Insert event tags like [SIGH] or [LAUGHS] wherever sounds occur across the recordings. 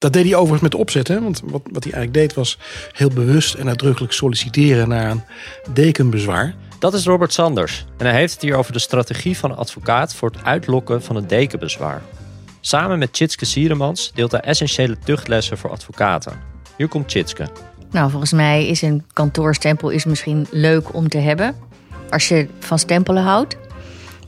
Dat deed hij overigens met opzet. Hè? Want wat, wat hij eigenlijk deed was heel bewust en uitdrukkelijk solliciteren naar een dekenbezwaar. Dat is Robert Sanders en hij heeft het hier over de strategie van een advocaat voor het uitlokken van een dekenbezwaar. Samen met Chitske Sieremans deelt hij essentiële tuchtlessen voor advocaten. Hier komt Chitske. Nou, volgens mij is een kantoorstempel is misschien leuk om te hebben. Als je van stempelen houdt.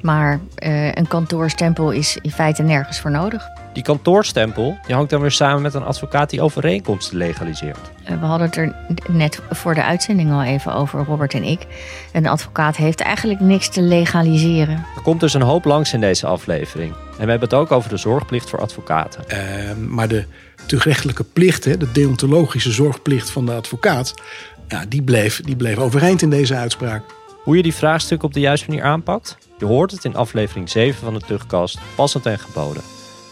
Maar uh, een kantoorstempel is in feite nergens voor nodig. Die kantoorstempel die hangt dan weer samen met een advocaat die overeenkomsten legaliseert. Uh, we hadden het er net voor de uitzending al even over, Robert en ik. Een advocaat heeft eigenlijk niks te legaliseren. Er komt dus een hoop langs in deze aflevering. En we hebben het ook over de zorgplicht voor advocaten. Uh, maar de tuchtrechtelijke plicht, de deontologische zorgplicht van de advocaat, ja, die, bleef, die bleef overeind in deze uitspraak. Hoe je die vraagstuk op de juiste manier aanpakt? Je hoort het in aflevering 7 van de Tuchtkast, passend en geboden.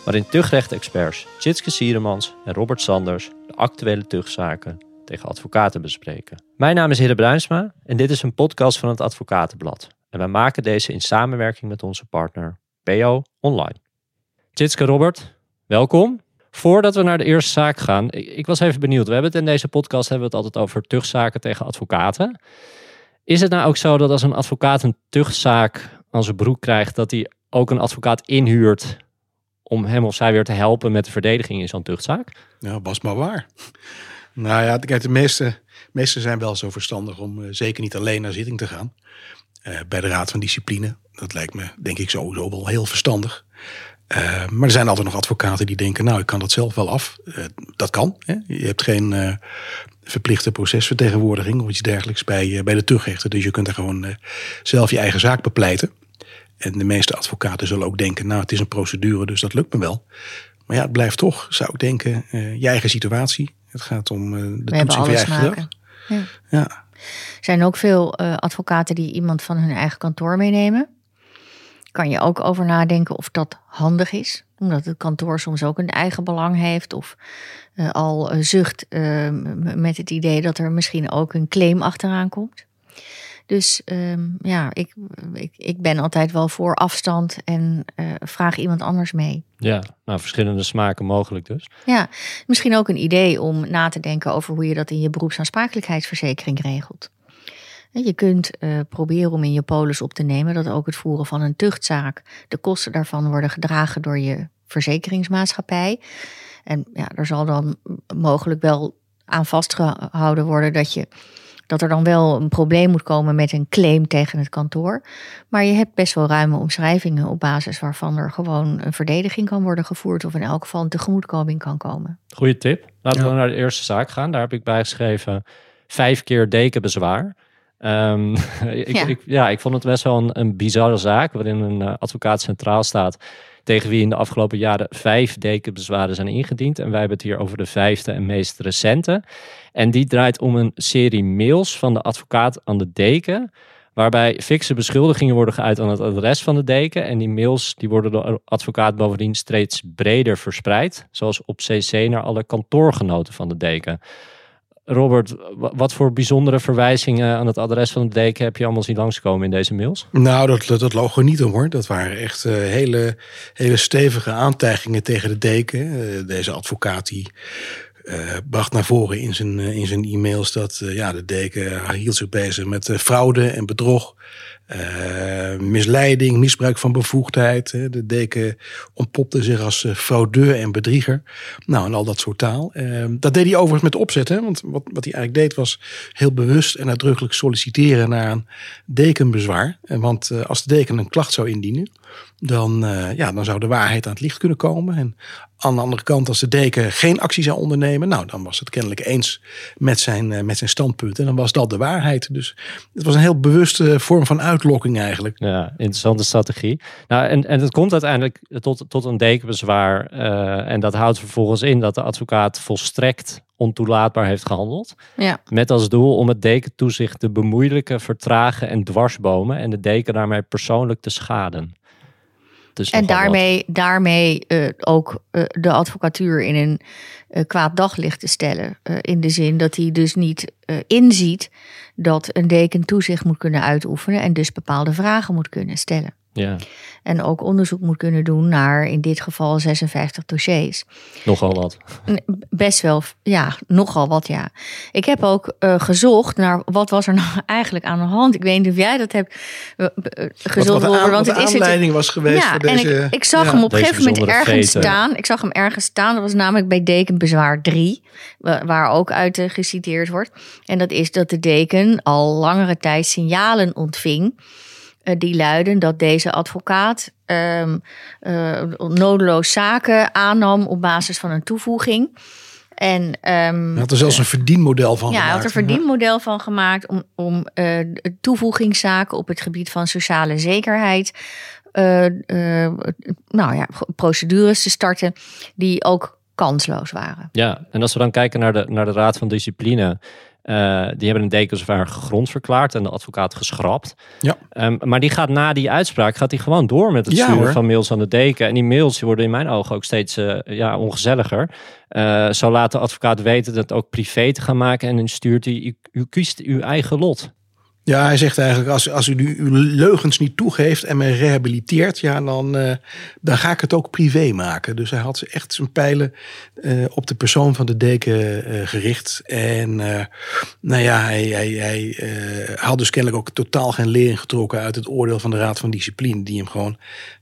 Waarin tuchtrechtexperts Tjitske Sieremans en Robert Sanders de actuele tuchtzaken tegen advocaten bespreken. Mijn naam is Hidde Bruinsma en dit is een podcast van het Advocatenblad. En wij maken deze in samenwerking met onze partner PO Online. Tjitske Robert, welkom. Voordat we naar de eerste zaak gaan, ik, was even benieuwd. We hebben het in deze podcast hebben we het altijd over tuchtzaken tegen advocaten. Is het nou ook zo dat als een advocaat een tuchtzaak aan zijn broek krijgt, dat hij ook een advocaat inhuurt om hem of zij weer te helpen met de verdediging in zo'n tuchtzaak? Ja, was maar waar. Nou ja, kijk, de meeste, meeste zijn wel zo verstandig om uh, zeker niet alleen naar zitting te gaan. Uh, bij de Raad van Discipline. Dat lijkt me, denk ik, sowieso wel heel verstandig. Uh, maar er zijn altijd nog advocaten die denken, nou, ik kan dat zelf wel af. dat kan. Hè? Je hebt geen verplichte procesvertegenwoordiging of iets dergelijks bij, bij de tuchtrechter. Dus je kunt er gewoon zelf je eigen zaak bepleiten. En de meeste advocaten zullen ook denken, nou het is een procedure, dus dat lukt me wel. Maar ja, het blijft toch, zou ik denken, uh, je eigen situatie. Het gaat om uh, de toetsing van je eigen gedrag. Ja. ja. Er zijn ook veel uh, advocaten die iemand van hun eigen kantoor meenemen. Kan je ook over nadenken of dat handig is. Omdat het kantoor soms ook een eigen belang heeft. Of al zucht met het idee dat er misschien ook een claim achteraan komt. Dus um, ja, ik, ik, ik ben altijd wel voor afstand en uh, vraag iemand anders mee. Ja, nou verschillende smaken mogelijk dus. Ja, misschien ook een idee om na te denken over hoe je dat in je beroepsaansprakelijkheidsverzekering regelt. Je kunt uh, proberen om in je polis op te nemen dat ook het voeren van een tuchtzaak, de kosten daarvan worden gedragen door je verzekeringsmaatschappij. En ja, er zal dan mogelijk wel aan vastgehouden worden dat je dat er dan wel een probleem moet komen met een claim tegen het kantoor. Maar je hebt best wel ruime omschrijvingen op basis waarvan er gewoon een verdediging kan worden gevoerd of in elk geval een tegemoetkoming kan komen. Goeie tip. Laten we naar de eerste zaak gaan. Daar heb ik bijgeschreven vijf keer dekenbezwaar. Um, [LAUGHS] ik, ja. Ik, ja, ik vond het best wel een, een bizarre zaak waarin een uh, advocaat centraal staat tegen wie in de afgelopen jaren vijf dekenbezwaren zijn ingediend. En wij hebben het hier over de vijfde en meest recente. En die draait om een serie mails van de advocaat aan de deken. Waarbij fikse beschuldigingen worden geuit aan het adres van de deken. En die mails die worden door de advocaat bovendien steeds breder verspreid. Zoals op CC naar alle kantoorgenoten van de deken. Robert, wat voor bijzondere verwijzingen aan het adres van de deken heb je allemaal zien langskomen in deze mails? Nou, dat, dat, dat logo niet om hoor. Dat waren echt uh, hele, hele stevige aantijgingen tegen de deken. Uh, deze advocaat die uh, bracht naar voren in zijn, in zijn e-mails dat ja, de deken hield zich bezig met fraude en bedrog. Uh, misleiding, misbruik van bevoegdheid. De deken ontpopte zich als uh, fraudeur en bedrieger. Nou, en al dat soort taal. Uh, dat deed hij overigens met opzet. Hè? Want wat, wat hij eigenlijk deed was heel bewust en uitdrukkelijk solliciteren naar een dekenbezwaar. Want als de deken een klacht zou indienen, dan, ja, dan zou de waarheid aan het licht kunnen komen. En aan de andere kant, als de deken geen actie zou ondernemen, nou, dan was het kennelijk eens met zijn, met zijn standpunt. En dan was dat de waarheid. Dus het was een heel bewuste vorm van uit uitlokking eigenlijk. Ja, interessante strategie. Nou, en, en het komt uiteindelijk tot, tot een dekenbezwaar. Uh, en dat houdt vervolgens in dat de advocaat volstrekt ontoelaatbaar heeft gehandeld. Ja. Met als doel om het dekentoezicht te bemoeilijken, vertragen en dwarsbomen. En de deken daarmee persoonlijk te schaden. En daarmee, daarmee uh, ook uh, de advocatuur in een uh, kwaad daglicht te stellen. in de zin dat hij dus niet inziet dat een deken toezicht moet kunnen uitoefenen en dus bepaalde vragen moet kunnen stellen. Ja, En ook onderzoek moet kunnen doen naar in dit geval 56 dossiers. nogal wat. Best wel, ja, nogal wat ja. Ik heb ook eh, gezocht naar wat was er nou [LAUGHS] eigenlijk aan de hand. Ik weet niet of jij dat hebt Wat, gezocht, wat, aan- want het is het. aanleiding was geweest Ja, voor en deze... ik, ik zag ja. hem op een gegeven moment ergens staan. Ik zag hem ergens staan. Dat was namelijk bij dekenbezwaar 3, wa- waar ook uit geciteerd wordt. En dat is dat de deken al langere tijd signalen ontving. Eh, die luiden dat deze advocaat ehm, eh, nodeloos zaken aannam op basis van een toevoeging. En ehm, Hij had er zelfs een verdienmodel van ja, hij had gemaakt. er een verdienmodel van gemaakt om, om eh, toevoegingszaken op het gebied van sociale zekerheid. eh, eh, nou ja, procedures te starten die ook kansloos waren. Ja, en als we dan kijken naar de, naar de Raad van Discipline. Eh, die hebben een dekenzwaar gegrond verklaard en de advocaat geschrapt. Ja. Ehm, maar die gaat na die uitspraak gaat hij gewoon door met het Ja, sturen hoor. van mails aan de deken. En die mails die worden in mijn ogen ook steeds eh, ja, ongezelliger. Eh, zo laat de advocaat weten dat ook privé te gaan maken. En dan stuurt hij, u, u kiest uw eigen lot. Ja, hij zegt eigenlijk, als, als u nu uw leugens niet toegeeft en me rehabiliteert, ja, dan, eh, dan ga ik het ook privé maken. Dus hij had echt zijn pijlen eh, op de persoon van de deken eh, gericht. En eh, nou ja, hij, hij, hij eh, had dus kennelijk ook totaal geen lering getrokken uit het oordeel van de Raad van Discipline, die hem gewoon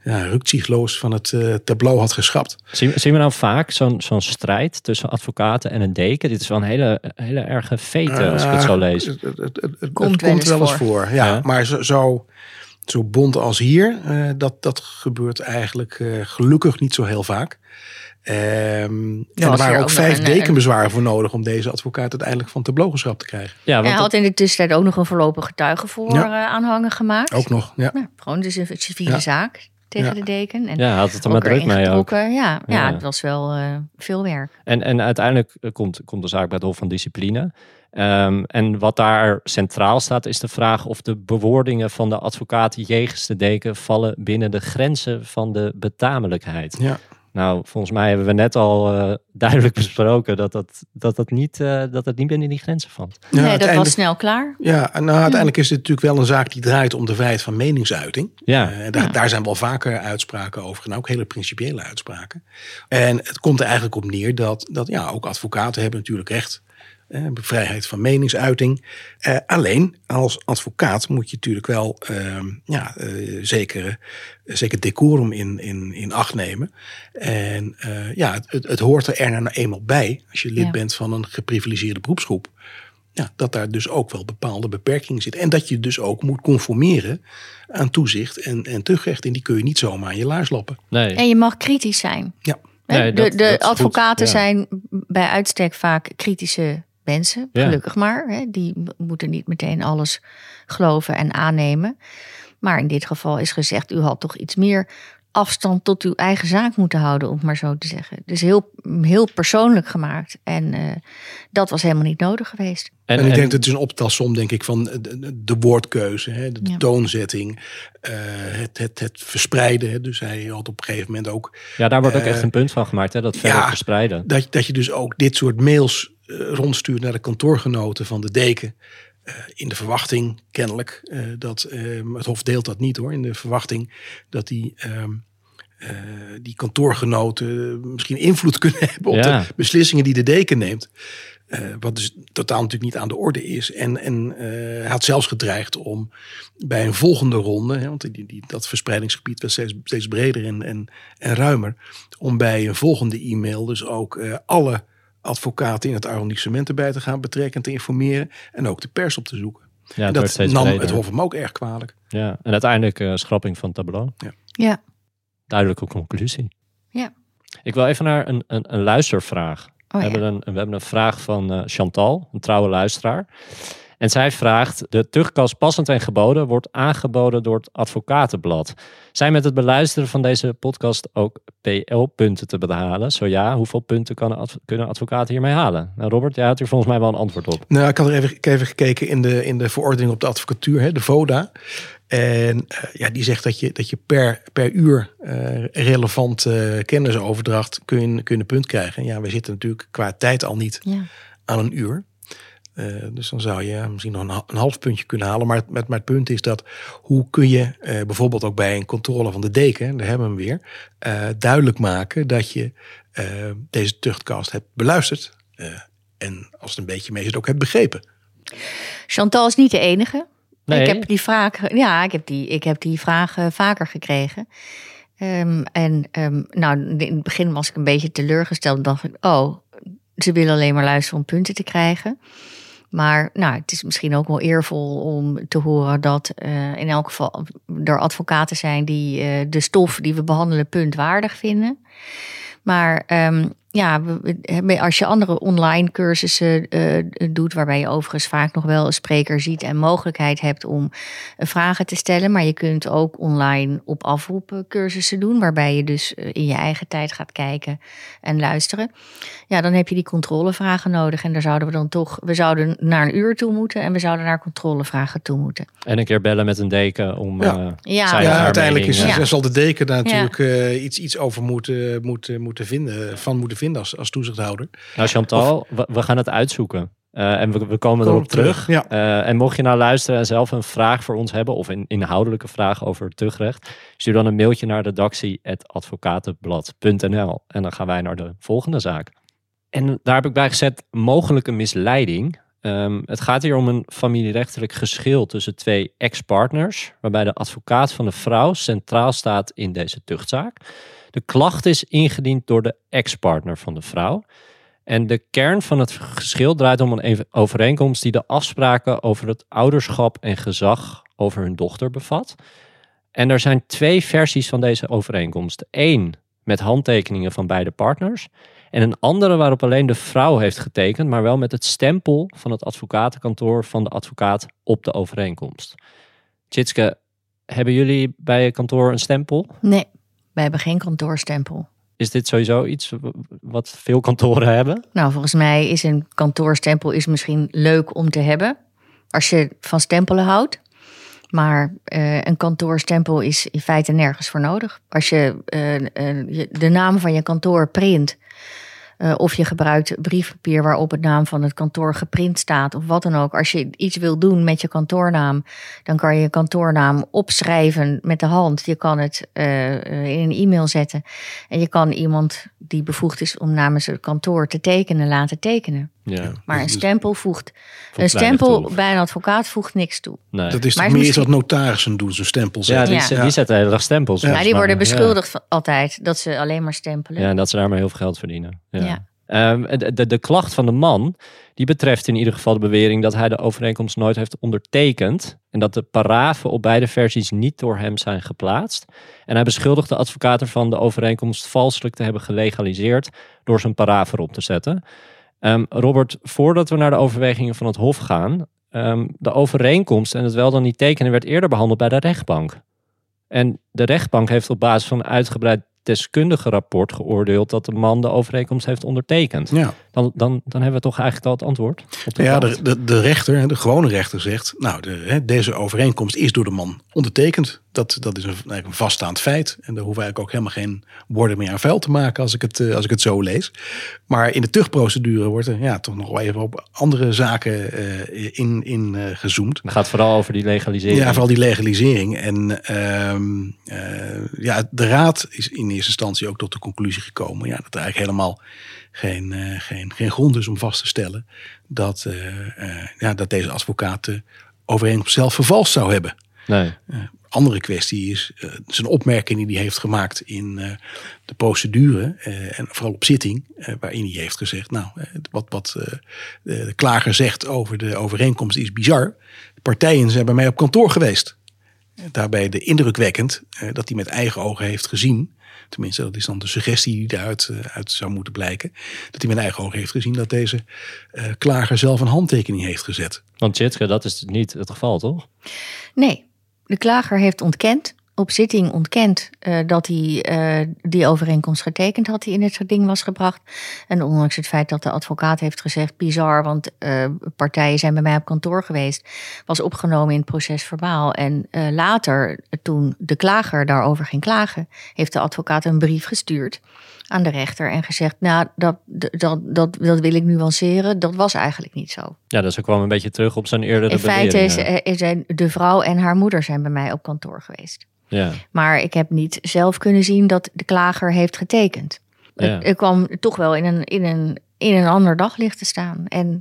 ja, rukzichtloos van het tableau had geschrapt. Zien, zien we nou vaak zo'n zo'n strijd tussen advocaten en een deken? Dit is wel een hele, hele erge fete als ik het zo lees. Het, het, het, het- het Komt komt wel eens voor. Ja, Ja. maar zo, zo, zo bond als hier, eh, dat, dat gebeurt eigenlijk eh, gelukkig niet zo heel vaak. Ehm, en was er waren ook vijf een- dekenbezwaren voor nodig om deze advocaat uiteindelijk van tableau geschrapt te krijgen. Ja, Hij want had in de tussentijd ook nog een voorlopig getuige voor Ja. eh, aanhangen gemaakt. Ook nog, ja. Ja, gewoon dus een civiele Ja. zaak tegen Ja. de deken. En ja, hij had het er maar druk mee ook. Ja, ja. Ja. het was wel eh, veel werk. En, en uiteindelijk komt, komt de zaak bij het Hof van Discipline. Ehm, en wat daar centraal staat is de vraag of de bewoordingen van de advocaat jegens de deken vallen binnen de grenzen van de betamelijkheid. ja. Nou, volgens mij hebben we net al eh, duidelijk besproken dat dat, dat, dat, niet, eh, dat het niet binnen die grenzen valt. Ja, nee, dat was snel klaar. Ja, en nou, uiteindelijk is dit natuurlijk wel een zaak die draait om de vrijheid van meningsuiting. Ja, Eh, daar, Ja. daar zijn wel vaker uitspraken over gedaan, ook hele principiële uitspraken. En het komt er eigenlijk op neer dat, dat ja, ook advocaten hebben natuurlijk recht. Eh, vrijheid van meningsuiting. Eh, alleen als advocaat moet je natuurlijk wel ehm, ja, eh, zeker, zeker decorum in, in, in acht nemen. En eh, ja, het, het, hoort er nou eenmaal bij als je lid Ja. bent van een geprivilegeerde beroepsgroep. Ja, dat daar dus ook wel bepaalde beperkingen zitten. En dat je dus ook moet conformeren aan toezicht en, en tuchtrecht. En die kun je niet zomaar aan je laars loppen. nee. En je mag kritisch zijn. Ja. Nee, de dat- de dat is goed, advocaten ja. zijn bij uitstek vaak kritische mensen, Ja. gelukkig maar. Hè. Die moeten niet meteen alles geloven en aannemen. Maar in dit geval is gezegd, u had toch iets meer afstand tot uw eigen zaak moeten houden, om het maar zo te zeggen. Dus heel, heel persoonlijk gemaakt. En eh, dat was helemaal niet nodig geweest. En, ik denk dat het is een optelsom, denk ik, van de, de woordkeuze, hè, de, Ja. toonzetting, eh, het, het, het verspreiden. hè. Dus hij had op een gegeven moment ook ja, daar wordt ook eh, echt een punt van gemaakt, hè, dat verder ja, verspreiden. dat, dat je dus ook dit soort mails rondstuurt naar de kantoorgenoten van de deken. Eh, in de verwachting, kennelijk, eh, dat eh, het Hof deelt dat niet hoor. In de verwachting dat die, ehm, eh, die kantoorgenoten misschien invloed [LAUGHS] kunnen hebben op Ja. de beslissingen die de deken neemt. Eh, wat dus totaal natuurlijk niet aan de orde is. En, en eh, hij had zelfs gedreigd om bij een volgende ronde, hè, want die, die, dat verspreidingsgebied was steeds, steeds breder en, en, en ruimer, om bij een volgende e-mail dus ook eh, alle advocaten in het arrondissement erbij te gaan betrekken en te informeren en ook de pers op te zoeken. Ja, dat nam breder. het Hof hem ook erg kwalijk. Ja, en uiteindelijk eh, schrapping van het tableau. Ja. Duidelijke conclusie. Ja. Ik wil even naar een, een, een luistervraag. Oh, we, ja. hebben een, we hebben een vraag van eh, Chantal, een trouwe luisteraar. En zij vraagt: De tuchtkast passend en geboden wordt aangeboden door het Advocatenblad. Zijn met het beluisteren van deze podcast ook PL-punten te behalen? Zo ja, hoeveel punten kan adv- kunnen advocaten hiermee halen? Nou, Robert, jij had hier volgens mij wel een antwoord op. Nou, ik had er even, ik even gekeken in de, in de verordening op de advocatuur, hè, de VODA. En eh, ja, die zegt dat je, dat je per, per uur eh, relevant eh, kennisoverdracht kun kun je een punt krijgen. En ja, we zitten natuurlijk qua tijd al niet Ja. aan een uur. Eh, dus dan zou je misschien nog een, een, half puntje kunnen halen. Maar, het punt is dat hoe kun je uh, bijvoorbeeld ook bij een controle van de deken, daar hebben we hem weer, uh, duidelijk maken dat je deze tuchtkast hebt beluisterd. en als het een beetje mee zit, ook hebt begrepen. Chantal is niet de enige. Nee. Ik heb die vraag, ja, ik heb die, ik heb die vraag vaker gekregen. Um, en um, nou, in het begin was ik een beetje teleurgesteld. dacht ik, oh, ze willen alleen maar luisteren om punten te krijgen. Maar nou, het is misschien ook wel eervol om te horen dat uh, in elk geval er advocaten zijn die uh, de stof die we behandelen puntwaardig vinden. Maar um, ja, als je andere online cursussen uh, doet, waarbij je overigens vaak nog wel een spreker ziet en mogelijkheid hebt om vragen te stellen, maar je kunt ook online op afroep cursussen doen, waarbij je dus in je eigen tijd gaat kijken en luisteren. Ja, dan heb je die controlevragen nodig en daar zouden we dan toch, we zouden naar een uur toe moeten en we zouden naar controlevragen toe moeten. En een keer bellen met een deken om. Ja, uh, ja. ja uiteindelijk is, ja. zal de deken daar natuurlijk uh, iets, iets over moeten, moeten, moeten vinden, van moeten vinden als, als toezichthouder. Nou, Chantal, we, we, gaan het uitzoeken. Uh, en we, we komen Kom erop terug. terug. Ja. Uh, en mocht je nou luisteren en zelf een vraag voor ons hebben, of een inhoudelijke vraag over tuchtrecht, stuur dan een mailtje naar redactie.advocatenblad.nl. En dan gaan wij naar de volgende zaak. En daar heb ik bij gezet mogelijke misleiding. Um, het gaat hier om een familierechtelijk geschil tussen twee ex-partners, waarbij de advocaat van de vrouw centraal staat in deze tuchtzaak. De klacht is ingediend door de ex-partner van de vrouw. En de kern van het geschil draait om een overeenkomst die de afspraken over het ouderschap en gezag over hun dochter bevat. En er zijn twee versies van deze overeenkomst. Eén met handtekeningen van beide partners. En een andere waarop alleen de vrouw heeft getekend, maar wel met het stempel van het advocatenkantoor van de advocaat op de overeenkomst. Tjitske, hebben jullie bij je kantoor een stempel? Nee. Wij hebben geen kantoorstempel. Is dit sowieso iets wat veel kantoren hebben? Nou, volgens mij is een kantoorstempel is misschien leuk om te hebben. Als je van stempelen houdt. Maar uh, een kantoorstempel is in feite nergens voor nodig. Als je uh, de naam van je kantoor print uh, of je gebruikt briefpapier waarop het naam van het kantoor geprint staat of wat dan ook. Als je iets wil doen met je kantoornaam, dan kan je je kantoornaam opschrijven met de hand. Je kan het uh, in een e-mail zetten. En je kan iemand die bevoegd is om namens het kantoor te tekenen laten tekenen. Ja, maar een dus- stempel voegt. Een stempel bij een advocaat voegt niks toe. Nee. Dat is toch meer misschien... wat notarissen doen, zo'n stempel zetten. Ja, die, ja. die zetten de hele dag stempels. Ja, die worden beschuldigd van, altijd dat ze alleen maar stempelen. Ja, en dat ze daarmee heel veel geld verdienen. Ja. Um, de, de, klacht van de man, die betreft in ieder geval de bewering dat hij de overeenkomst nooit heeft ondertekend. En dat de parafen op beide versies niet door hem zijn geplaatst. En hij beschuldigt de advocaat ervan de overeenkomst valselijk te hebben gelegaliseerd door zijn parafen erop te zetten. Um, Robert, voordat we naar de overwegingen van het Hof gaan, um, de overeenkomst en het wel dan niet tekenen werd eerder behandeld bij de rechtbank. En de rechtbank heeft op basis van uitgebreid deskundige rapport geoordeeld dat de man de overeenkomst heeft ondertekend. Ja. Dan, dan, dan hebben we toch eigenlijk al het antwoord. Ja, de, de, de, rechter, de gewone rechter zegt, nou, de, deze overeenkomst is door de man ondertekend. Dat, dat is een, een vaststaand feit. En daar hoeven eigenlijk ook helemaal geen woorden meer aan vuil te maken als ik het, eh, als ik het zo lees. Maar in de tuchtprocedure wordt er ja, toch nog wel even op andere zaken uh, in, in uh, gezoomd. Het gaat vooral over die legalisering. Ja, vooral die legalisering. En ehm, ja, de raad is in eerste instantie ook tot de conclusie gekomen ja, dat er eigenlijk helemaal geen, geen, geen grond is om vast te stellen dat, ja, dat deze advocaat de overeenkomst zelf vervalst zou hebben. Nee andere kwestie is uh, zijn opmerking die hij heeft gemaakt in uh, de procedure. Uh, en vooral op zitting, waarin hij heeft gezegd: Nou, wat, wat de klager zegt over de overeenkomst is bizar. De partijen zijn bij mij op kantoor geweest. Daarbij de indrukwekkend dat hij met eigen ogen heeft gezien. Tenminste, dat is dan de suggestie die daaruit uit zou moeten blijken. Dat hij met eigen ogen heeft gezien dat deze klager zelf een handtekening heeft gezet. Want Tjitske, dat is niet het geval, toch? Nee, de klager heeft ontkend, op zitting ontkend, uh, dat hij uh, die overeenkomst getekend had die in het ding was gebracht. En ondanks het feit dat de advocaat heeft gezegd, bizar, want uh, partijen zijn bij mij op kantoor geweest, was opgenomen in het proces verbaal. En later, toen de klager daarover ging klagen, heeft de advocaat een brief gestuurd aan de rechter en gezegd: Nou, dat, dat, dat, dat wil ik nuanceren. Dat was eigenlijk niet zo. Ja, dus ze kwam een beetje terug op zijn eerdere In feite is, is de vrouw en haar moeder zijn bij mij op kantoor geweest. Ja. Maar ik heb niet zelf kunnen zien dat de klager heeft getekend. Ja. Ik, kwam toch wel in een, in, een, in een ander daglicht te staan. En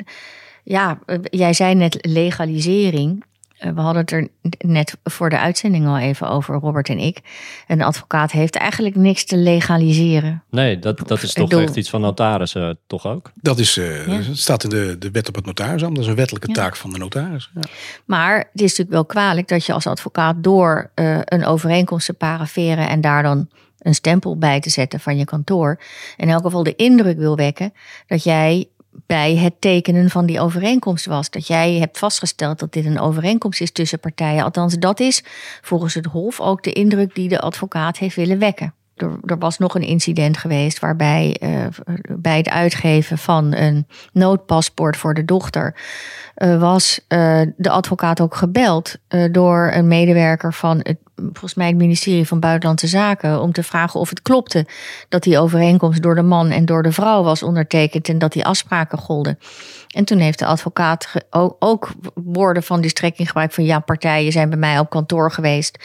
ja, jij zei net legalisering. Eh, we hadden het er net voor de uitzending al even over, Robert en ik. Een advocaat heeft eigenlijk niks te legaliseren. Nee, dat, dat is toch echt iets van notarissen, toch ook? Dat is, uh, staat in de, de wet op het notarisambt. Dat is een wettelijke taak van de notaris. Ja. Maar het is natuurlijk wel kwalijk dat je als advocaat door uh, een overeenkomst te paraferen en daar dan een stempel bij te zetten van je kantoor. In elk geval de indruk wil wekken dat jij bij het tekenen van die overeenkomst was. Dat jij hebt vastgesteld dat dit een overeenkomst is tussen partijen. Althans, dat is volgens het Hof ook de indruk die de advocaat heeft willen wekken. Er, was nog een incident geweest waarbij uh, bij het uitgeven van een noodpaspoort voor de dochter uh, was uh, de advocaat ook gebeld door een medewerker van het volgens mij het ministerie van Buitenlandse Zaken om te vragen of het klopte dat die overeenkomst door de man en door de vrouw was ondertekend en dat die afspraken golden. En toen heeft de advocaat ook woorden van die strekking gebruikt van ja, partijen zijn bij mij op kantoor geweest.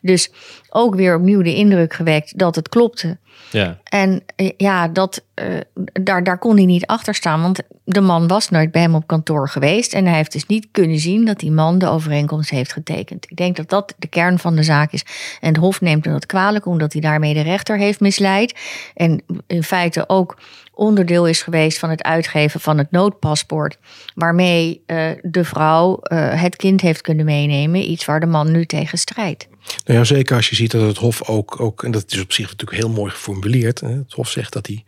Dus ook weer opnieuw de indruk gewekt dat het klopte. Ja. En ja, dat, uh, daar, daar kon hij niet achter staan, want de man was nooit bij hem op kantoor geweest. En hij heeft dus niet kunnen zien dat die man de overeenkomst heeft getekend. Ik denk dat dat de kern van de zaak is. En het Hof neemt hem dat kwalijk, omdat hij daarmee de rechter heeft misleid. En in feite ook onderdeel is geweest van het uitgeven van het noodpaspoort. Waarmee uh, de vrouw uh, het kind heeft kunnen meenemen. Iets waar de man nu tegen strijdt. Nou ja, zeker als je ziet dat het Hof ook, ook en dat is op zich natuurlijk heel mooi geformuleerd. Het Hof zegt dat hij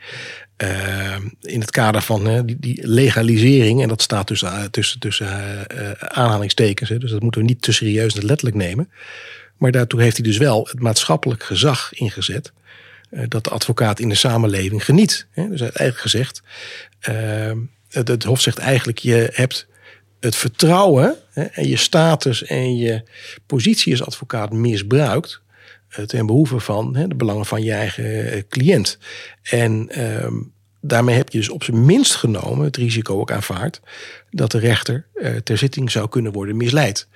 uh, in het kader van die, legalisering, en dat staat tussen, tussen, tussen aanhalingstekens, hè, dus dat moeten we niet te serieus en letterlijk nemen. Maar daartoe heeft hij dus wel het maatschappelijk gezag ingezet. Dat de advocaat in de samenleving geniet. Dus eigenlijk gezegd, ehm, het, Hof zegt eigenlijk, je hebt het vertrouwen en je status en je positie als advocaat misbruikt ten behoeve van de belangen van je eigen cliënt. En um, daarmee heb je dus op zijn minst genomen het risico ook aanvaard dat de rechter ter zitting zou kunnen worden misleid.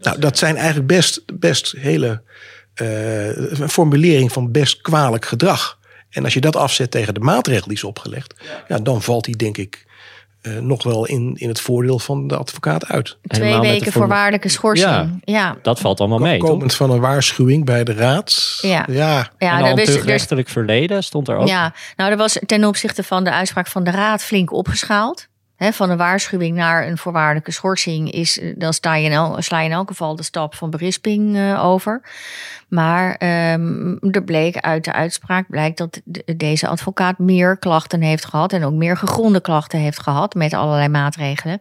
Nou, dat zijn eigenlijk best, best hele uh, een formulering van best kwalijk gedrag. En als je dat afzet tegen de maatregel die is opgelegd, ja. ja dan valt die denk ik uh, nog wel in, in het voordeel van de advocaat uit. Twee weken voorwaardelijke schorsing. Ja, ja, dat valt allemaal mee. Komend van een waarschuwing bij de raad. Ja, ja. ja en al een rechtelijk verleden stond er ook. Ja, nou, er was ten opzichte van de uitspraak van de raad flink opgeschaald. Van een waarschuwing naar een voorwaardelijke schorsing is, dan sta sla je in elk geval de stap van berisping uh, over. Maar um, er bleek uit de uitspraak blijkt dat de, deze advocaat meer klachten heeft gehad en ook meer gegronde klachten heeft gehad met allerlei maatregelen.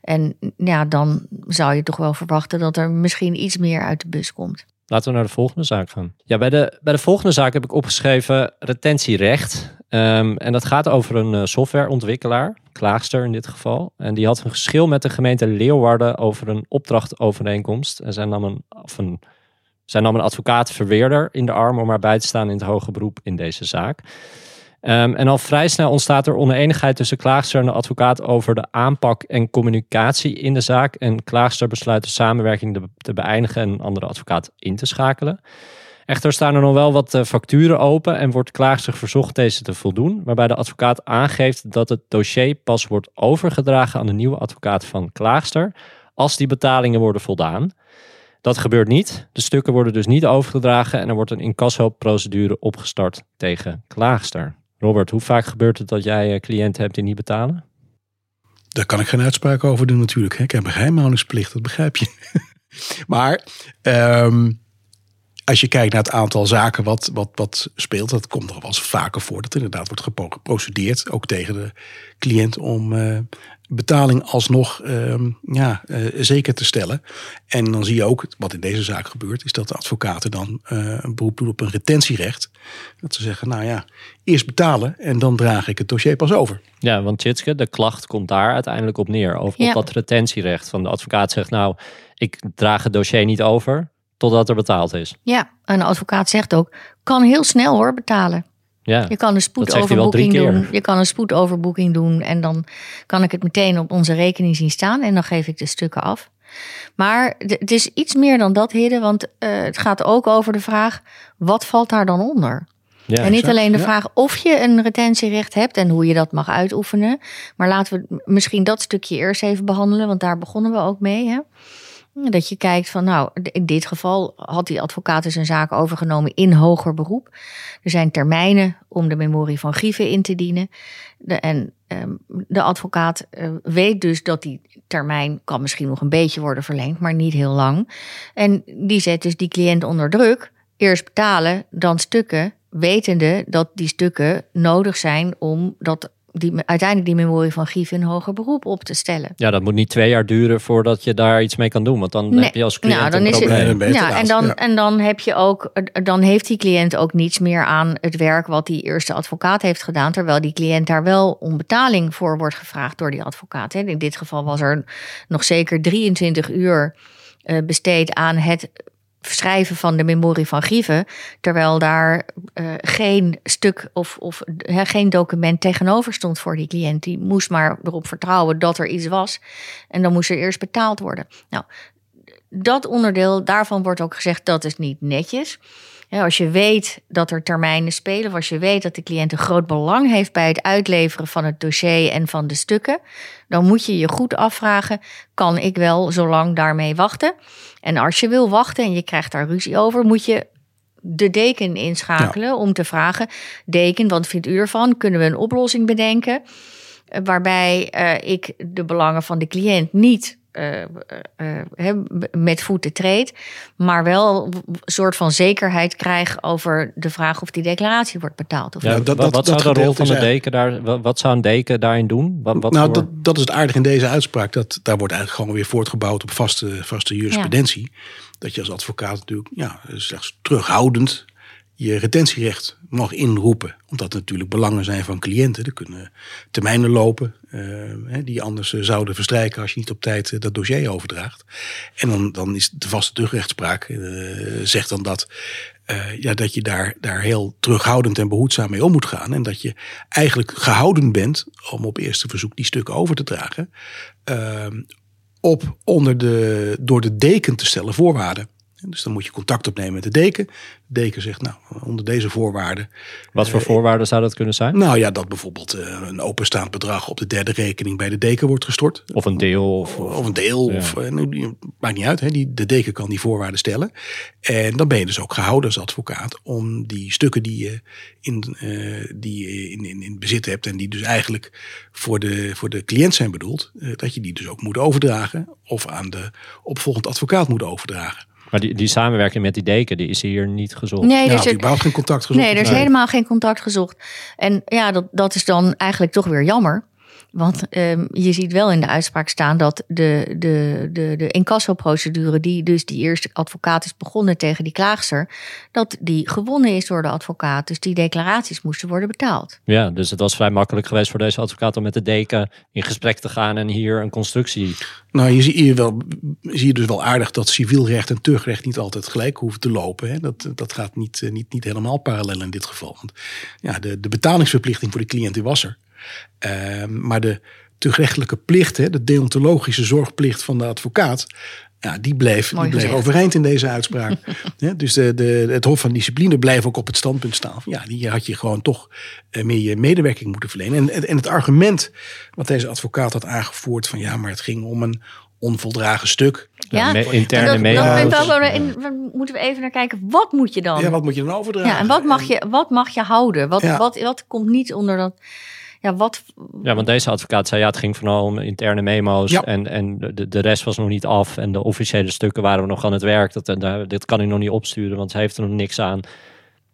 En ja, dan zou je toch wel verwachten dat er misschien iets meer uit de bus komt. Laten we naar de volgende zaak gaan. Ja, bij de, bij de volgende zaak heb ik opgeschreven retentierecht. Um, en dat gaat over een uh, softwareontwikkelaar, Klaagster in dit geval. En die had een geschil met de gemeente Leeuwarden over een opdrachtovereenkomst. En zij nam een, of een, een advocaat-verweerder in de arm om haar bij te staan in het hoge beroep in deze zaak. Um, en al vrij snel ontstaat er oneenigheid tussen Klaagster en de advocaat over de aanpak en communicatie in de zaak. En Klaagster besluit de samenwerking te beëindigen en een andere advocaat in te schakelen. Echter staan er nog wel wat uh, facturen open en wordt Klaagster verzocht deze te voldoen, waarbij de advocaat aangeeft dat het dossier pas wordt overgedragen aan de nieuwe advocaat van Klaagster als die betalingen worden voldaan. Dat gebeurt niet. De stukken worden dus niet overgedragen en er wordt een incasso-procedure opgestart tegen Klaagster. Robert, hoe vaak gebeurt het dat jij uh, cliënten hebt die niet betalen? Daar kan ik geen uitspraak over doen natuurlijk. Ik heb een geheimhoudingsplicht, dat begrijp je. [LAUGHS] maar um, als je kijkt naar het aantal zaken wat, wat, wat speelt, dat komt nog wel eens vaker voor. Dat inderdaad wordt geprocedeerd, ook tegen de cliënt, om uh, betaling alsnog uh, ja, uh, zeker te stellen. En dan zie je ook, wat in deze zaak gebeurt, is dat de advocaten dan een beroep doen op een retentierecht. Dat ze zeggen, nou ja, eerst betalen en dan draag ik het dossier pas over. Ja, want Tjitske, de klacht komt daar uiteindelijk op neer. Over ja. op dat retentierecht. Van de advocaat zegt, nou, ik draag het dossier niet over totdat er betaald is. Ja, een advocaat zegt ook, kan heel snel hoor betalen. Ja, Je kan een Dat zegt hij wel drie spoedoverboeking keer. doen. Je kan een spoedoverboeking doen en dan kan ik het meteen op onze rekening zien staan en dan geef ik de stukken af. Maar het is iets meer dan dat, heren, want eh, het gaat ook over de vraag: wat valt daar dan onder? ja. en niet exact, alleen de ja. vraag of je een retentierecht hebt en hoe je dat mag uitoefenen. Maar laten we misschien dat stukje eerst even behandelen, want daar begonnen we ook mee. Hè? Dat je kijkt van, nou, in dit geval had die advocaat dus een zaak overgenomen in hoger beroep. Er zijn termijnen om de memorie van grieven in te dienen. En ehm, de advocaat eh, weet dus dat die termijn kan misschien nog een beetje worden verlengd, maar niet heel lang. En die zet dus die cliënt onder druk. Eerst betalen, dan stukken, wetende dat die stukken nodig zijn om dat, die, uiteindelijk die memorie van grieven in hoger beroep op te stellen. ja, dat moet niet twee jaar duren voordat je daar iets mee kan doen. Want dan Nee. heb je als cliënt Nou, dan een is het- probleem. Ja, en dan, Ja. en dan heb je ook, dan heeft die cliënt ook niets meer aan het werk wat die eerste advocaat heeft gedaan, terwijl die cliënt daar wel om betaling voor wordt gevraagd door die advocaat. hè. In dit geval was er nog zeker 23 uur eh, besteed aan het schrijven van de memorie van grieven, terwijl daar eh, geen stuk of, of geen document tegenover stond voor die cliënt. Die moest maar erop vertrouwen dat er iets was en dan moest er eerst betaald worden. Nou, dat onderdeel, daarvan wordt ook gezegd dat is niet netjes. Als je weet dat er termijnen spelen, of als je weet dat de cliënt een groot belang heeft bij het uitleveren van het dossier en van de stukken, dan moet je je goed afvragen: kan ik wel zo lang daarmee wachten? En als je wil wachten en je krijgt daar ruzie over, moet je de deken inschakelen om te vragen: deken, wat vindt u ervan? Kunnen we een oplossing bedenken? Eh, Waarbij eh, ik de belangen van de cliënt niet eh, eh, eh, hè, met voeten treed, maar wel een soort van zekerheid krijg over de vraag of die declaratie wordt betaald. Of Ja, niet. dat- wat, dat- wat dat zou de rol van de deken daar, wat, wat zou een deken daarin doen? Wat, wat nou, voor- dat, dat is het aardige in deze uitspraak. Dat, daar wordt eigenlijk gewoon weer voortgebouwd op vaste, vaste jurisprudentie. Dat je als advocaat natuurlijk ja, slechts terughoudend je retentierecht mag inroepen. Omdat het natuurlijk belangen zijn van cliënten. Er kunnen termijnen lopen eh, die anders eh, zouden verstrijken als je niet op tijd eh, dat dossier overdraagt. En dan, dan is de vaste terugrechtspraak zegt dan dat, ja, dat je daar, daar heel terughoudend en behoedzaam mee om moet gaan. En dat je eigenlijk gehouden bent om op eerste verzoek die stukken over te dragen. op onder de, door de deken te stellen voorwaarden. Dus dan moet je contact opnemen met de deken. De deken zegt, nou, onder deze voorwaarden. wat voor voorwaarden zou dat kunnen zijn? Nou ja, dat bijvoorbeeld eh, een openstaand bedrag op de derde rekening bij de deken wordt gestort. Of een deel? Of, of- een deel, Ja. of, eh, nou, maakt niet uit. Hè. Die, de deken kan die voorwaarden stellen. En dan ben je dus ook gehouden als advocaat om die stukken die je in, eh, die je in, in, in bezit hebt en die dus eigenlijk voor de, voor de cliënt zijn bedoeld, eh, dat je die dus ook moet overdragen of aan de opvolgend advocaat moet overdragen. Maar die, die samenwerking met die deken, die is hier niet gezocht. Nee, dus of het- überhaupt geen contact gezocht. Nee, er is Nee. helemaal geen contact gezocht. En ja, dat, dat is dan eigenlijk toch weer jammer. Want ehm, je ziet wel in de uitspraak staan dat de, de, de, de incassoprocedure, die dus die eerste advocaat is begonnen tegen die klaagster, dat die gewonnen is door de advocaat. Dus die declaraties moesten worden betaald. Ja, dus het was vrij makkelijk geweest voor deze advocaat om met de deken in gesprek te gaan en hier een constructie. Nou, je ziet hier wel, zie je dus wel aardig dat civiel recht en tuchtrecht niet altijd gelijk hoeven te lopen. Hè. Dat, dat gaat niet, eh, niet, niet helemaal parallel in dit geval. Want ja, de, de betalingsverplichting voor de cliënt die was er. Ehm, maar de tuchtrechtelijke plicht, hè, de deontologische zorgplicht van de advocaat. Ja, die bleef, Mooi die bleef gezegd. overeind in deze uitspraak. [LAUGHS] Ja, dus de, de, het Hof van Discipline bleef ook op het standpunt staan. van, Ja, die had je gewoon toch eh, meer je medewerking moeten verlenen. En, en, het argument wat deze advocaat had aangevoerd: van ja, maar het ging om een onvoldragen stuk. Ja, interne we moeten we even naar kijken, wat moet je dan? Ja, wat moet je dan overdragen? Ja, en wat mag je, wat mag je houden? Wat, Ja. wat, wat komt niet onder dat... Ja, wat, Ja, want deze advocaat zei ja, het ging vooral om interne memo's Ja. en, en de, de rest was nog niet af en de officiële stukken waren nog aan het werk. Dat, dat, dit kan ik nog niet opsturen, want ze heeft er nog niks aan.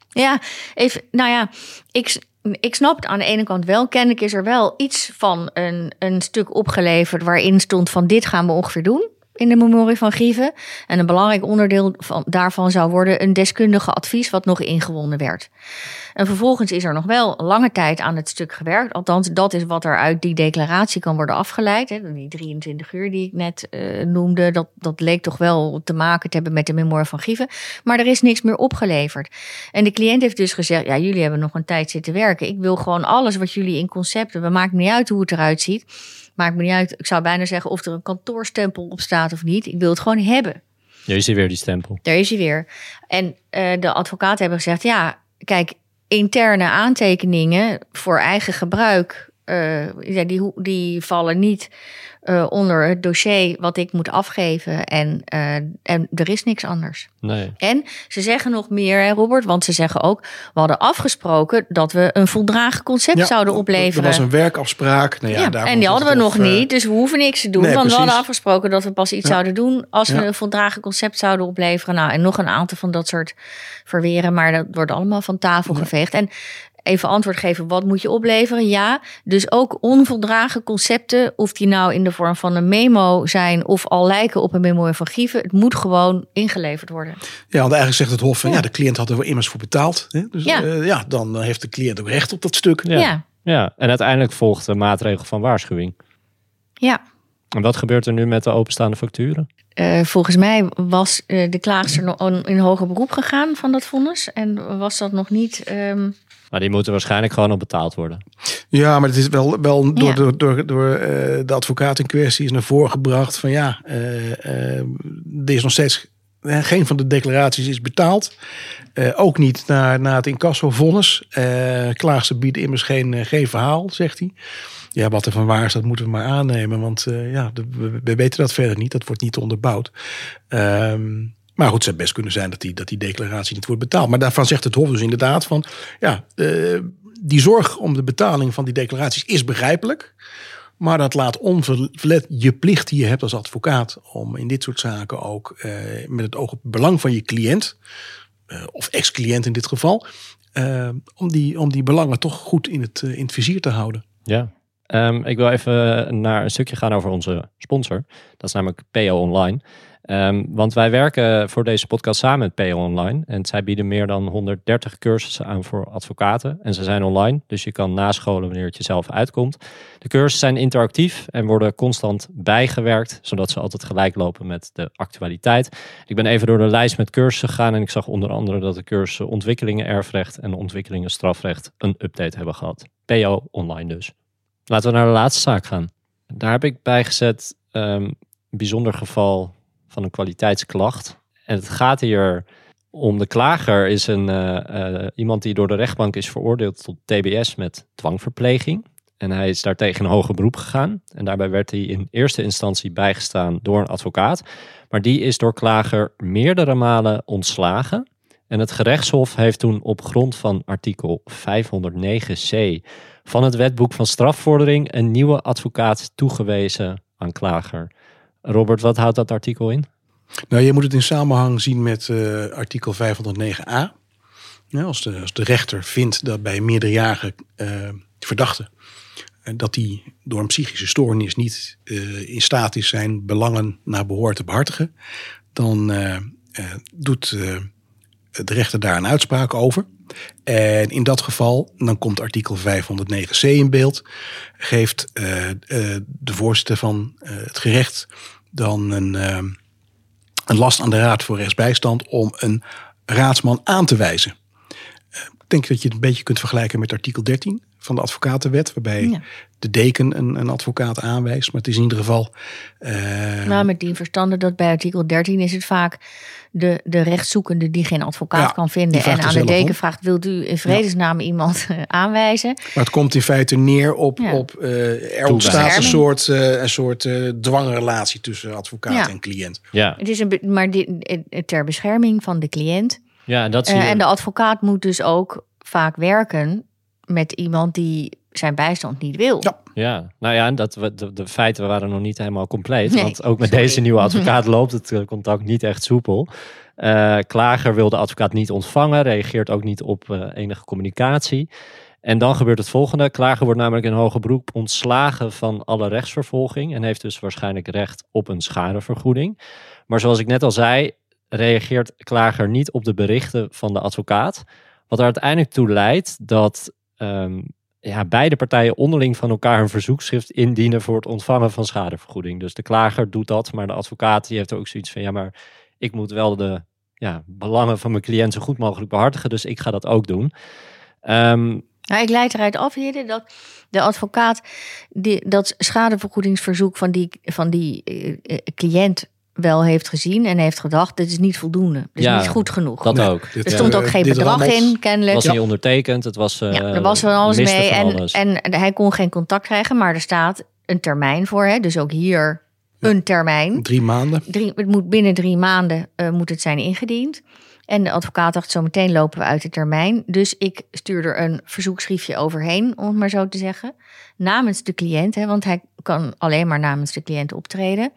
Ja, even, nou ja, ik, ik snap het aan de ene kant wel. Kennelijk is er wel iets van een, een stuk opgeleverd waarin stond van dit gaan we ongeveer doen. In de memorie van grieven. En een belangrijk onderdeel van, daarvan zou worden een deskundige advies wat nog ingewonnen werd. En vervolgens is er nog wel lange tijd aan het stuk gewerkt. Althans, dat is wat er uit die declaratie kan worden afgeleid. Hè. Die 23 uur die ik net uh, noemde, dat, dat leek toch wel te maken te hebben met de memorie van grieven. Maar er is niks meer opgeleverd. En de cliënt heeft dus gezegd, ja, jullie hebben nog een tijd zitten werken. Ik wil gewoon alles wat jullie in concept hebben. Maakt niet uit hoe het eruit ziet. Maakt me niet uit. Ik zou bijna zeggen of er een kantoorstempel op staat of niet. Ik wil het gewoon hebben. Daar is hij weer, die stempel. Daar is hij weer. En uh, de advocaten hebben gezegd: ja, kijk, interne aantekeningen voor eigen gebruik. Uh, ja, die, die vallen niet uh, onder het dossier wat ik moet afgeven. En, uh, en er is niks anders. Nee. En ze zeggen nog meer, hè, Robert, want ze zeggen ook: we hadden afgesproken dat we een voldragen concept Ja, zouden opleveren. Er was een werkafspraak. Nou ja, Ja, en die hadden we nog eh, niet, dus we hoeven niks te doen. nee, want we hadden afgesproken dat we pas iets Ja. zouden doen als we een voldragen concept zouden opleveren. Nou, en nog een aantal van dat soort verweren, maar dat wordt allemaal van tafel geveegd. En even antwoord geven, wat moet je opleveren? Ja, dus ook onvoldragen concepten, of die nou in de vorm van een memo zijn of al lijken op een memorie van grieven, het moet gewoon ingeleverd worden. Ja, want eigenlijk zegt het Hof van ja, de cliënt had er immers voor betaald. Hè? Dus Ja. ja. ja, dan heeft de cliënt ook recht op dat stuk. Ja. Ja, Ja, en uiteindelijk volgt de maatregel van waarschuwing. ja. En wat gebeurt er nu met de openstaande facturen? Eh, volgens mij was eh, de klaagster nog in hoger beroep gegaan van dat vonnis. En was dat nog niet. ehm, Maar die moeten waarschijnlijk gewoon op betaald worden. Ja, maar het is wel, wel door, Ja. door, door, door eh, de advocaat in kwestie is naar voren gebracht van ja, eh, eh, er is nog steeds geen van de declaraties is betaald. Eh, ook niet na, na het incasso-vonnis. Eh klaagster biedt immers geen, geen verhaal, zegt hij. Ja, wat er van waar is, dat moeten we maar aannemen. Want eh, ja, de- we, we weten dat verder niet. Dat wordt niet onderbouwd. Ehm, maar goed, het zou best kunnen zijn dat die, dat die declaratie niet wordt betaald. Maar daarvan zegt het Hof dus inderdaad van... ja, eh, die zorg om de betaling van die declaraties is begrijpelijk. Maar dat laat onverlet je plicht die je hebt als advocaat... om in dit soort zaken ook eh, met het oog op het belang van je cliënt... eh, of ex-cliënt in dit geval... om, die, om die belangen toch goed in het, in het vizier te houden. Ja. Ehm, ik wil even naar een stukje gaan over onze sponsor. Dat is namelijk PO Online. Ehm, want wij werken voor deze podcast samen met PO Online. En zij bieden meer dan 130 cursussen aan voor advocaten. En ze zijn online, dus je kan nascholen wanneer het jezelf uitkomt. De cursussen zijn interactief en worden constant bijgewerkt, zodat ze altijd gelijk lopen met de actualiteit. Ik ben even door de lijst met cursussen gegaan en ik zag onder andere dat de cursussen ontwikkelingen erfrecht en ontwikkelingen strafrecht een update hebben gehad. PO Online dus. Laten we naar de laatste zaak gaan. Daar heb ik bijgezet ehm, een bijzonder geval van een kwaliteitsklacht. En het gaat hier om de klager is een, eh, eh, iemand die door de rechtbank is veroordeeld tot TBS met dwangverpleging. En hij is daartegen in hoger beroep gegaan. En daarbij werd hij in eerste instantie bijgestaan door een advocaat. Maar die is door klager meerdere malen ontslagen. En het gerechtshof heeft toen op grond van artikel 509c van het wetboek van strafvordering een nieuwe advocaat toegewezen aan klager. Robert, wat houdt dat artikel in? Nou, je moet het in samenhang zien met eh, artikel 509a. Ja, als, de, als de rechter vindt dat bij meerderjarige eh, verdachte... eh, dat hij door een psychische stoornis niet in staat is zijn belangen naar behoor te behartigen... dan doet de rechter daar een uitspraak over. En in dat geval, dan komt artikel 509c in beeld... geeft eh, eh, de voorzitter van eh, het gerecht dan een... een last aan de Raad voor Rechtsbijstand om een raadsman aan te wijzen. Ik denk dat je het een beetje kunt vergelijken met artikel 13 van de advocatenwet, waarbij Ja. de deken een, een advocaat aanwijst. Maar het is in ieder geval. Nou, met die verstande dat bij artikel 13 is het vaak de, de rechtszoekende die geen advocaat Ja, kan vinden. die En aan de zelf deken om. vraagt: wilt u in vredesnaam iemand eh, aanwijzen? maar het komt in feite neer op. Ja. op eh, er ontstaat een soort, eh, een soort eh, dwangrelatie tussen advocaat Ja. en cliënt. Ja, Het is een, be- maar dit, eh, ter bescherming van de cliënt. ja dat zie je. en de advocaat moet dus ook vaak werken met iemand die zijn bijstand niet wil. Ja. Ja, nou ja, dat, we- de, de feiten waren nog niet helemaal compleet. Nee, want ook met sorry. deze nieuwe advocaat [LAUGHS] loopt het eh, contact niet echt soepel. Eh, klager wil de advocaat niet ontvangen, reageert ook niet op eh, enige communicatie. En dan gebeurt het volgende. Klager wordt namelijk in hoger beroep ontslagen van alle rechtsvervolging en heeft dus waarschijnlijk recht op een schadevergoeding. Maar zoals ik net al zei, reageert Klager niet op de berichten van de advocaat. Wat er uiteindelijk toe leidt dat ehm, ja, beide partijen onderling van elkaar een verzoekschrift indienen voor het ontvangen van schadevergoeding. Dus de klager doet dat, maar de advocaat die heeft ook zoiets van ja, maar ik moet wel de ja, belangen van mijn cliënt zo goed mogelijk behartigen, dus ik ga dat ook doen. Um, nou, ik leid eruit af, Hidde, dat de advocaat die, dat schadevergoedingsverzoek van die, van die uh, cliënt wel heeft gezien en heeft gedacht, dit is niet voldoende. Dit is ja, niet goed genoeg. Dat ook. er stond ook geen bedrag in, kennelijk. Was niet ondertekend, het was uh, Ja, er was van alles mee en, en hij kon geen contact krijgen, maar er staat een termijn voor. Hè? Dus ook hier een termijn. Drie maanden. Drie, het moet binnen drie maanden uh, moet het zijn ingediend. En de advocaat dacht, zo meteen lopen we uit de termijn. Dus ik stuur er een verzoekschriftje overheen, om het maar zo te zeggen. Namens de cliënt, hè, want hij kan alleen maar namens de cliënt optreden.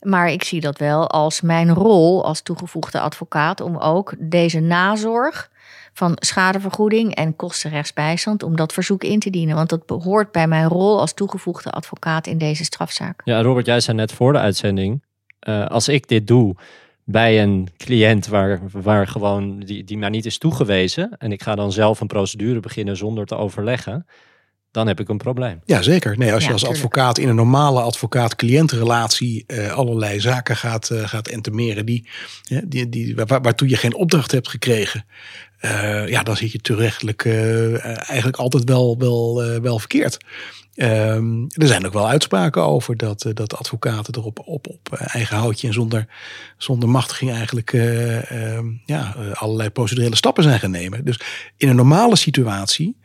Maar ik zie dat wel als mijn rol als toegevoegde advocaat om ook deze nazorg van schadevergoeding en kostenrechtsbijstand om dat verzoek in te dienen. Want dat behoort bij mijn rol als toegevoegde advocaat in deze strafzaak. Ja, Robert, jij zei net voor de uitzending, uh, als ik dit doe, bij een cliënt waar, waar gewoon die, die mij niet is toegewezen. En ik ga dan zelf een procedure beginnen zonder te overleggen. Dan heb ik een probleem. Ja, zeker. Nee, als je als advocaat in een normale advocaat-cliëntenrelatie uh, allerlei zaken gaat, uh, gaat entemeren die, die, die, waar, waartoe je geen opdracht hebt gekregen. Uh, ja, dan zit je terechtelijk eigenlijk altijd wel, wel, wel verkeerd. Um, er zijn ook wel uitspraken over dat, uh, dat advocaten er op, op, op eh, eigen houtje en zonder, zonder machtiging eigenlijk uh, uh, ja, allerlei procedurele stappen zijn gaan nemen. Dus in een normale situatie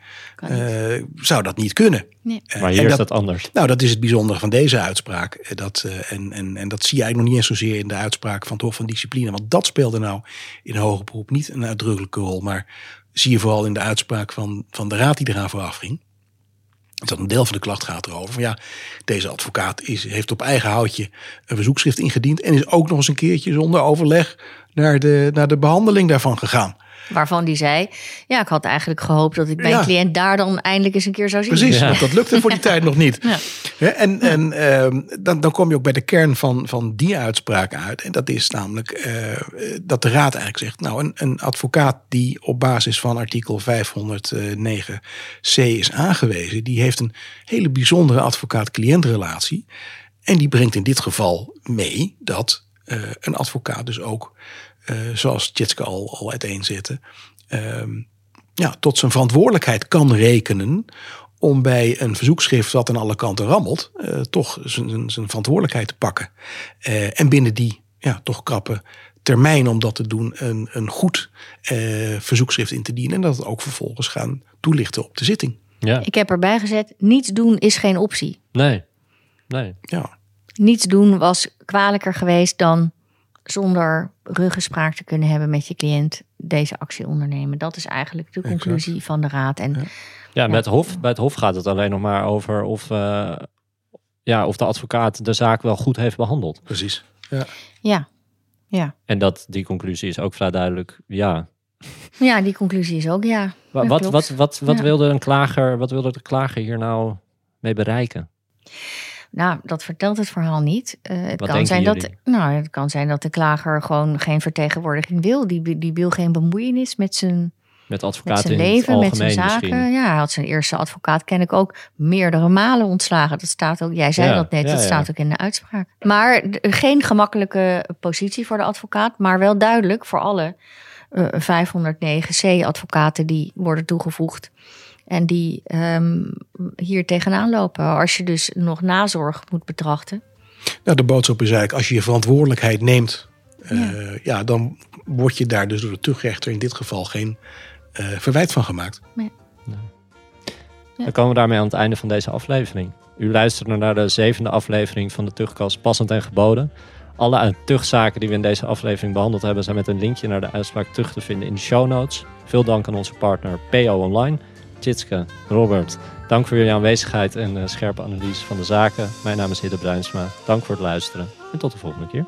zou dat niet kunnen. Nee. maar hier dat, is dat anders. Nou, dat is het bijzondere van deze uitspraak. Dat, en, en, en dat zie je eigenlijk nog niet eens zozeer in de uitspraak van het Hof van Discipline. Want dat speelde nou in hoger beroep niet een uitdrukkelijke rol. Maar zie je vooral in de uitspraak van, van de raad die eraan vooraf ging. Dat een deel van de klacht gaat erover. Van ja, deze advocaat is, heeft op eigen houtje een verzoekschrift ingediend. En is ook nog eens een keertje zonder overleg naar de, naar de behandeling daarvan gegaan. Waarvan die zei, ja, ik had eigenlijk gehoopt dat ik mijn cliënt daar dan eindelijk eens een keer zou zien. Precies, want dat lukte voor die [LAUGHS] tijd nog niet. Ja. En, en uh, dan, dan kom je ook bij de kern van, van die uitspraak uit. En dat is namelijk uh, dat de raad eigenlijk zegt, nou, een, een advocaat die op basis van artikel 509c is aangewezen, die heeft een hele bijzondere advocaat-cliëntrelatie. En die brengt in dit geval mee dat een advocaat dus ook uh, zoals Tjitske al, al uiteenzette, uh, ja, tot zijn verantwoordelijkheid kan rekenen om bij een verzoekschrift dat aan alle kanten rammelt, uh, toch zijn, zijn verantwoordelijkheid te pakken. Uh, en binnen die ja, toch krappe termijn om dat te doen, een, een goed verzoekschrift in te dienen. En dat het ook vervolgens gaan toelichten op de zitting. Ja. Ik heb erbij gezet, niets doen is geen optie. Nee, nee. Ja. Niets doen was kwalijker geweest dan zonder ruggespraak te kunnen hebben met je cliënt deze actie ondernemen. Dat is eigenlijk de conclusie van de raad. En, ja, ja, Met hof, bij het Hof gaat het alleen nog maar over of, uh, ja, of de advocaat de zaak wel goed heeft behandeld. Precies. Ja. ja. ja. En dat, die conclusie is ook vrij duidelijk ja. Ja, die conclusie is ook ja. Wat, wat, wat, wat, wat, wilde een klager, wat wilde de klager hier nou mee bereiken? Nou, dat vertelt het verhaal niet. Uh, het, kan zijn dat, nou, het kan zijn dat de klager gewoon geen vertegenwoordiging wil. Die, die wil geen bemoeienis met zijn, met advocaat met zijn leven, met zijn zaken. Misschien. Ja, hij had zijn eerste advocaat, ken ik ook, meerdere malen ontslagen. Dat staat ook, jij zei dat net, ja, dat ja. staat ook in de uitspraak. Maar geen gemakkelijke positie voor de advocaat, maar wel duidelijk voor alle uh, 509c-advocaten die worden toegevoegd. En die um, hier tegenaan lopen. Als je dus nog nazorg moet betrachten. Nou, de boodschap is eigenlijk, als je je verantwoordelijkheid neemt, ja. Uh, ja dan word je daar dus door de tuchtrechter in dit geval geen uh, verwijt van gemaakt. Nee. nee. Dan komen we daarmee aan het einde van deze aflevering. U luisterde naar de zevende aflevering van de Tuchtkast Passend en Geboden. Alle tuchtzaken die we in deze aflevering behandeld hebben, zijn met een linkje naar de uitspraak terug te vinden in de show notes. Veel dank aan onze partner PO Online. Tjitske, Robert, dank voor jullie aanwezigheid en uh, scherpe analyse van de zaken. Mijn naam is Hidde Bruinsma. Dank voor het luisteren en tot de volgende keer.